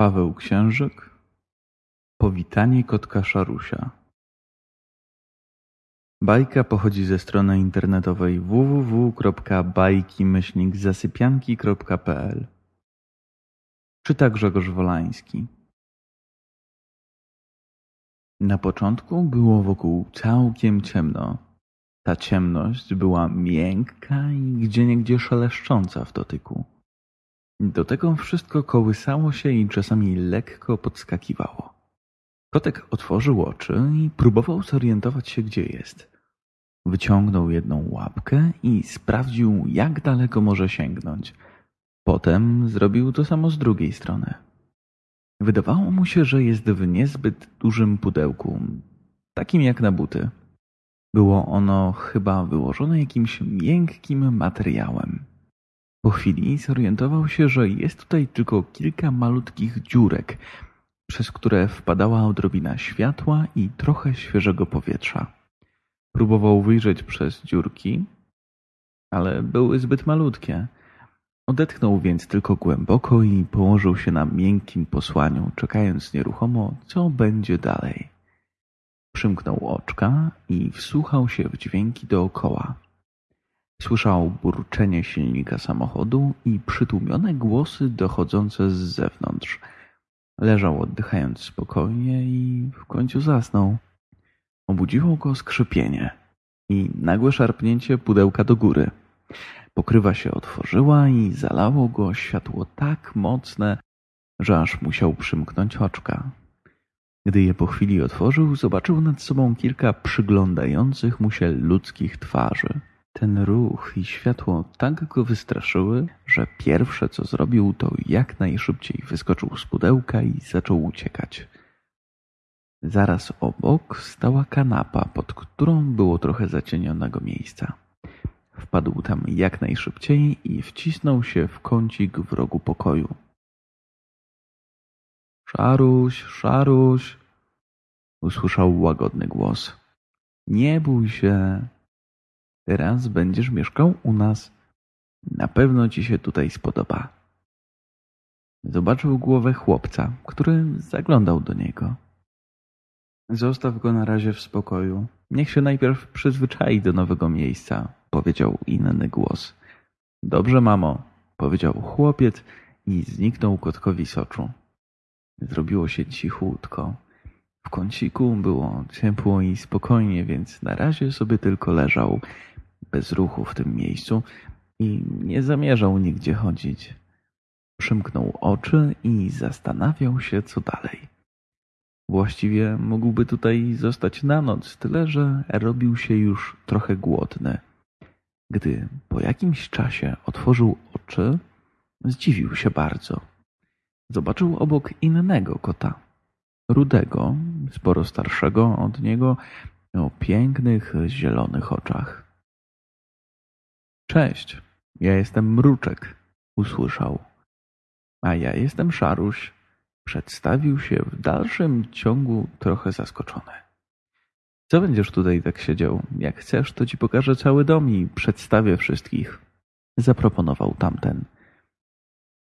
Paweł Księżyk Powitanie kotka Szarusia Bajka pochodzi ze strony internetowej www.bajki-zasypianki.pl Czyta Grzegorz Wolański Na początku było wokół całkiem ciemno. Ta ciemność była miękka i gdzieniegdzie szeleszcząca w dotyku. Do tego wszystko kołysało się i czasami lekko podskakiwało. Kotek otworzył oczy i próbował zorientować się, gdzie jest. Wyciągnął jedną łapkę i sprawdził, jak daleko może sięgnąć. Potem zrobił to samo z drugiej strony. Wydawało mu się, że jest w niezbyt dużym pudełku, takim jak na buty. Było ono chyba wyłożone jakimś miękkim materiałem. Po chwili zorientował się, że jest tutaj tylko kilka malutkich dziurek, przez które wpadała odrobina światła i trochę świeżego powietrza. Próbował wyjrzeć przez dziurki, ale były zbyt malutkie. Odetchnął więc tylko głęboko i położył się na miękkim posłaniu, czekając nieruchomo, co będzie dalej. Przymknął oczka i wsłuchał się w dźwięki dookoła. Słyszał burczenie silnika samochodu i przytłumione głosy dochodzące z zewnątrz. Leżał oddychając spokojnie i w końcu zasnął. Obudziło go skrzypienie i nagłe szarpnięcie pudełka do góry. Pokrywa się otworzyła i zalało go światło tak mocne, że aż musiał przymknąć oczka. Gdy je po chwili otworzył, zobaczył nad sobą kilka przyglądających mu się ludzkich twarzy. Ten ruch i światło tak go wystraszyły, że pierwsze co zrobił, to jak najszybciej wyskoczył z pudełka i zaczął uciekać. Zaraz obok stała kanapa, pod którą było trochę zacienionego miejsca. Wpadł tam jak najszybciej i wcisnął się w kącik w rogu pokoju. Szaruś, Szaruś, usłyszał łagodny głos. Nie bój się, Teraz będziesz mieszkał u nas. Na pewno ci się tutaj spodoba. Zobaczył głowę chłopca, który zaglądał do niego. Zostaw go na razie w spokoju. Niech się najpierw przyzwyczai do nowego miejsca, powiedział inny głos. Dobrze, mamo, powiedział chłopiec i zniknął kotkowi z oczu. Zrobiło się cichutko. W kąciku było ciepło i spokojnie, więc na razie sobie tylko leżał, bez ruchu w tym miejscu i nie zamierzał nigdzie chodzić. Przymknął oczy i zastanawiał się, co dalej. Właściwie mógłby tutaj zostać na noc, tyle że robił się już trochę głodny. Gdy po jakimś czasie otworzył oczy, zdziwił się bardzo. Zobaczył obok innego kota. Rudego, sporo starszego od niego, o pięknych, zielonych oczach. Cześć, ja jestem Mruczek, usłyszał. A ja jestem Szaruś. Przedstawił się w dalszym ciągu trochę zaskoczony. Co będziesz tutaj tak siedział? Jak chcesz, to ci pokażę cały dom i przedstawię wszystkich. Zaproponował tamten.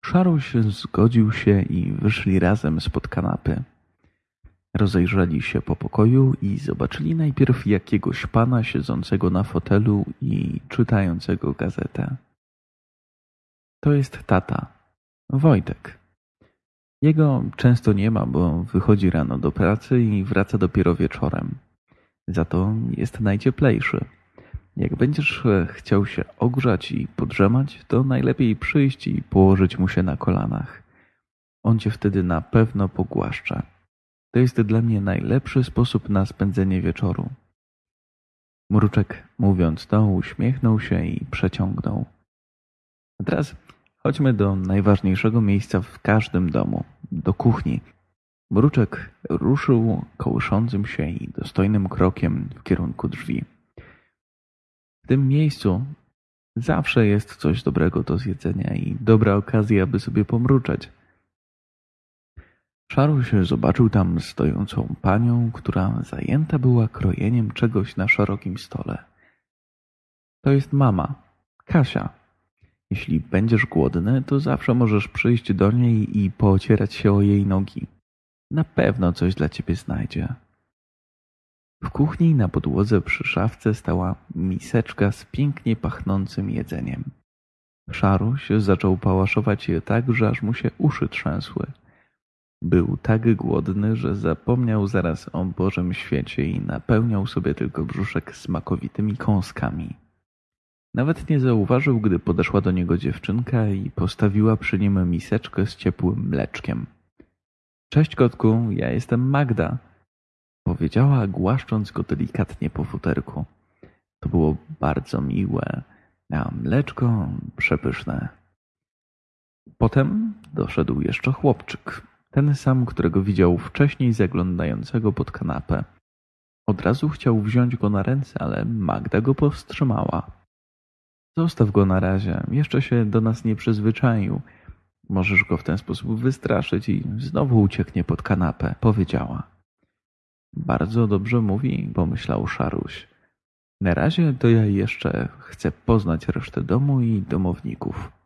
Szaruś zgodził się i wyszli razem spod kanapy. Rozejrzeli się po pokoju i zobaczyli najpierw jakiegoś pana siedzącego na fotelu i czytającego gazetę. To jest tata, Wojtek. Jego często nie ma, bo wychodzi rano do pracy i wraca dopiero wieczorem. Za to jest najcieplejszy. Jak będziesz chciał się ogrzać i podrzemać, to najlepiej przyjść i położyć mu się na kolanach. On cię wtedy na pewno pogłaszcza. To jest dla mnie najlepszy sposób na spędzenie wieczoru. Mruczek, mówiąc to, uśmiechnął się i przeciągnął. A teraz chodźmy do najważniejszego miejsca w każdym domu do kuchni. Mruczek ruszył kołyszącym się i dostojnym krokiem w kierunku drzwi. W tym miejscu zawsze jest coś dobrego do zjedzenia i dobra okazja, aby sobie pomruczeć. Szaruś zobaczył tam stojącą panią, która zajęta była krojeniem czegoś na szerokim stole. To jest mama, Kasia. Jeśli będziesz głodny, to zawsze możesz przyjść do niej i poocierać się o jej nogi. Na pewno coś dla ciebie znajdzie. W kuchni na podłodze przy szafce stała miseczka z pięknie pachnącym jedzeniem. Szaruś zaczął pałaszować je tak, że aż mu się uszy trzęsły. Był tak głodny, że zapomniał zaraz o Bożym świecie i napełniał sobie tylko brzuszek smakowitymi kąskami. Nawet nie zauważył, gdy podeszła do niego dziewczynka i postawiła przy nim miseczkę z ciepłym mleczkiem. Cześć kotku, ja jestem Magda, powiedziała, głaszcząc go delikatnie po futerku. To było bardzo miłe, a mleczko przepyszne. Potem doszedł jeszcze chłopczyk, ten sam, którego widział wcześniej zaglądającego pod kanapę. Od razu chciał wziąć go na ręce, ale Magda go powstrzymała. Zostaw go na razie, jeszcze się do nas nie przyzwyczaił. Możesz go w ten sposób wystraszyć i znowu ucieknie pod kanapę, powiedziała. Bardzo dobrze mówi, pomyślał Szaruś. Na razie to ja jeszcze chcę poznać resztę domu i domowników.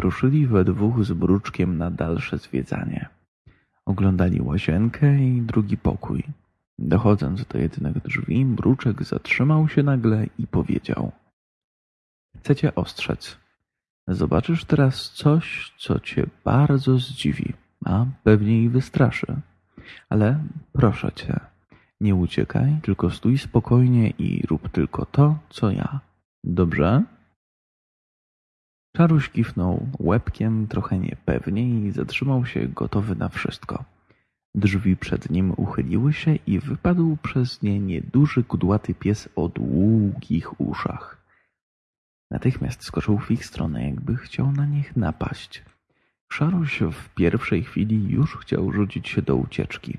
Ruszyli we dwóch z Mruczkiem na dalsze zwiedzanie. Oglądali łazienkę i drugi pokój. Dochodząc do jednych drzwi, Mruczek zatrzymał się nagle i powiedział: Chcę cię ostrzec. Zobaczysz teraz coś, co cię bardzo zdziwi, a pewnie i wystraszy. Ale proszę cię, nie uciekaj, tylko stój spokojnie i rób tylko to, co ja. Dobrze? Czaruś kiwnął łebkiem trochę niepewnie i zatrzymał się gotowy na wszystko. Drzwi przed nim uchyliły się i wypadł przez nie nieduży kudłaty pies o długich uszach. Natychmiast skoczył w ich stronę, jakby chciał na nich napaść. Szaruś w pierwszej chwili już chciał rzucić się do ucieczki.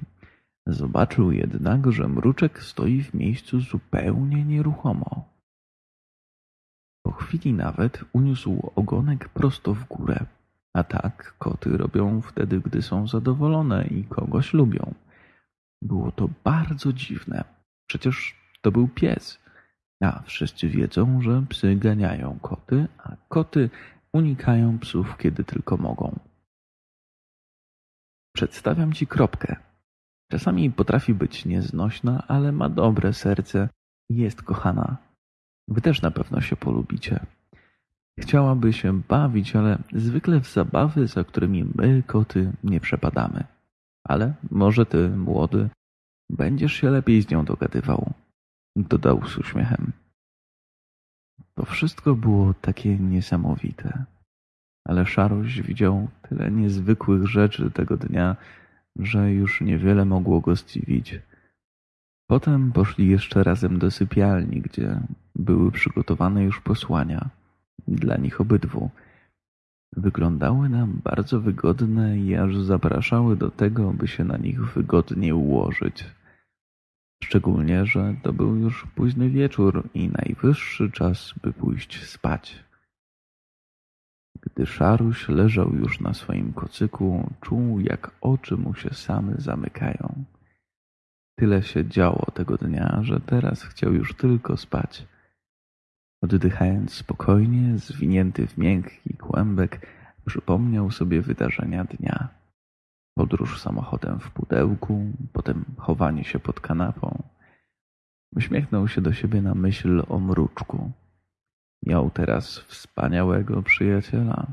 Zobaczył jednak, że mruczek stoi w miejscu zupełnie nieruchomo. Po chwili nawet uniósł ogonek prosto w górę. A tak koty robią wtedy, gdy są zadowolone i kogoś lubią. Było to bardzo dziwne. Przecież to był pies. A wszyscy wiedzą, że psy ganiają koty, a koty unikają psów, kiedy tylko mogą. Przedstawiam ci kropkę. Czasami potrafi być nieznośna, ale ma dobre serce i jest kochana. Wy też na pewno się polubicie. Chciałaby się bawić, ale zwykle w zabawy, za którymi my, koty, nie przepadamy. Ale może ty, młody, będziesz się lepiej z nią dogadywał dodał z uśmiechem. To wszystko było takie niesamowite, ale Szaruś widział tyle niezwykłych rzeczy tego dnia, że już niewiele mogło go zdziwić. Potem poszli jeszcze razem do sypialni, gdzie były przygotowane już posłania dla nich obydwu. Wyglądały nam bardzo wygodne i aż zapraszały do tego, by się na nich wygodnie ułożyć. Szczególnie, że to był już późny wieczór i najwyższy czas, by pójść spać. Gdy Szaruś leżał już na swoim kocyku, czuł, jak oczy mu się same zamykają. Tyle się działo tego dnia, że teraz chciał już tylko spać. Oddychając spokojnie, zwinięty w miękki kłębek, przypomniał sobie wydarzenia dnia. Podróż samochodem w pudełku, potem chowanie się pod kanapą. Uśmiechnął się do siebie na myśl o mruczku. Miał teraz wspaniałego przyjaciela.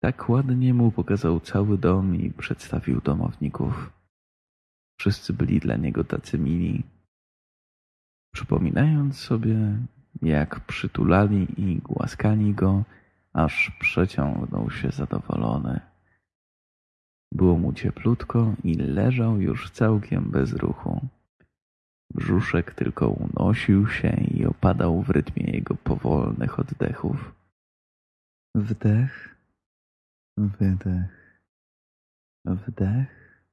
Tak ładnie mu pokazał cały dom i przedstawił domowników. Wszyscy byli dla niego tacy mili. Przypominając sobie, jak przytulali i głaskali go, aż przeciągnął się zadowolony. Było mu cieplutko i leżał już całkiem bez ruchu. Brzuszek tylko unosił się i opadał w rytmie jego powolnych oddechów. Wdech, wydech, wdech,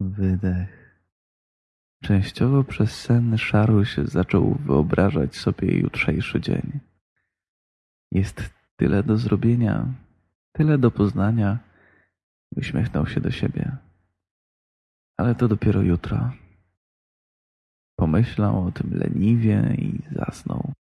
wydech. Częściowo przez sen Szaruś zaczął wyobrażać sobie jutrzejszy dzień. Jest tyle do zrobienia, tyle do poznania, Uśmiechnął się do siebie. Ale to dopiero jutro. Pomyślał o tym leniwie i zasnął.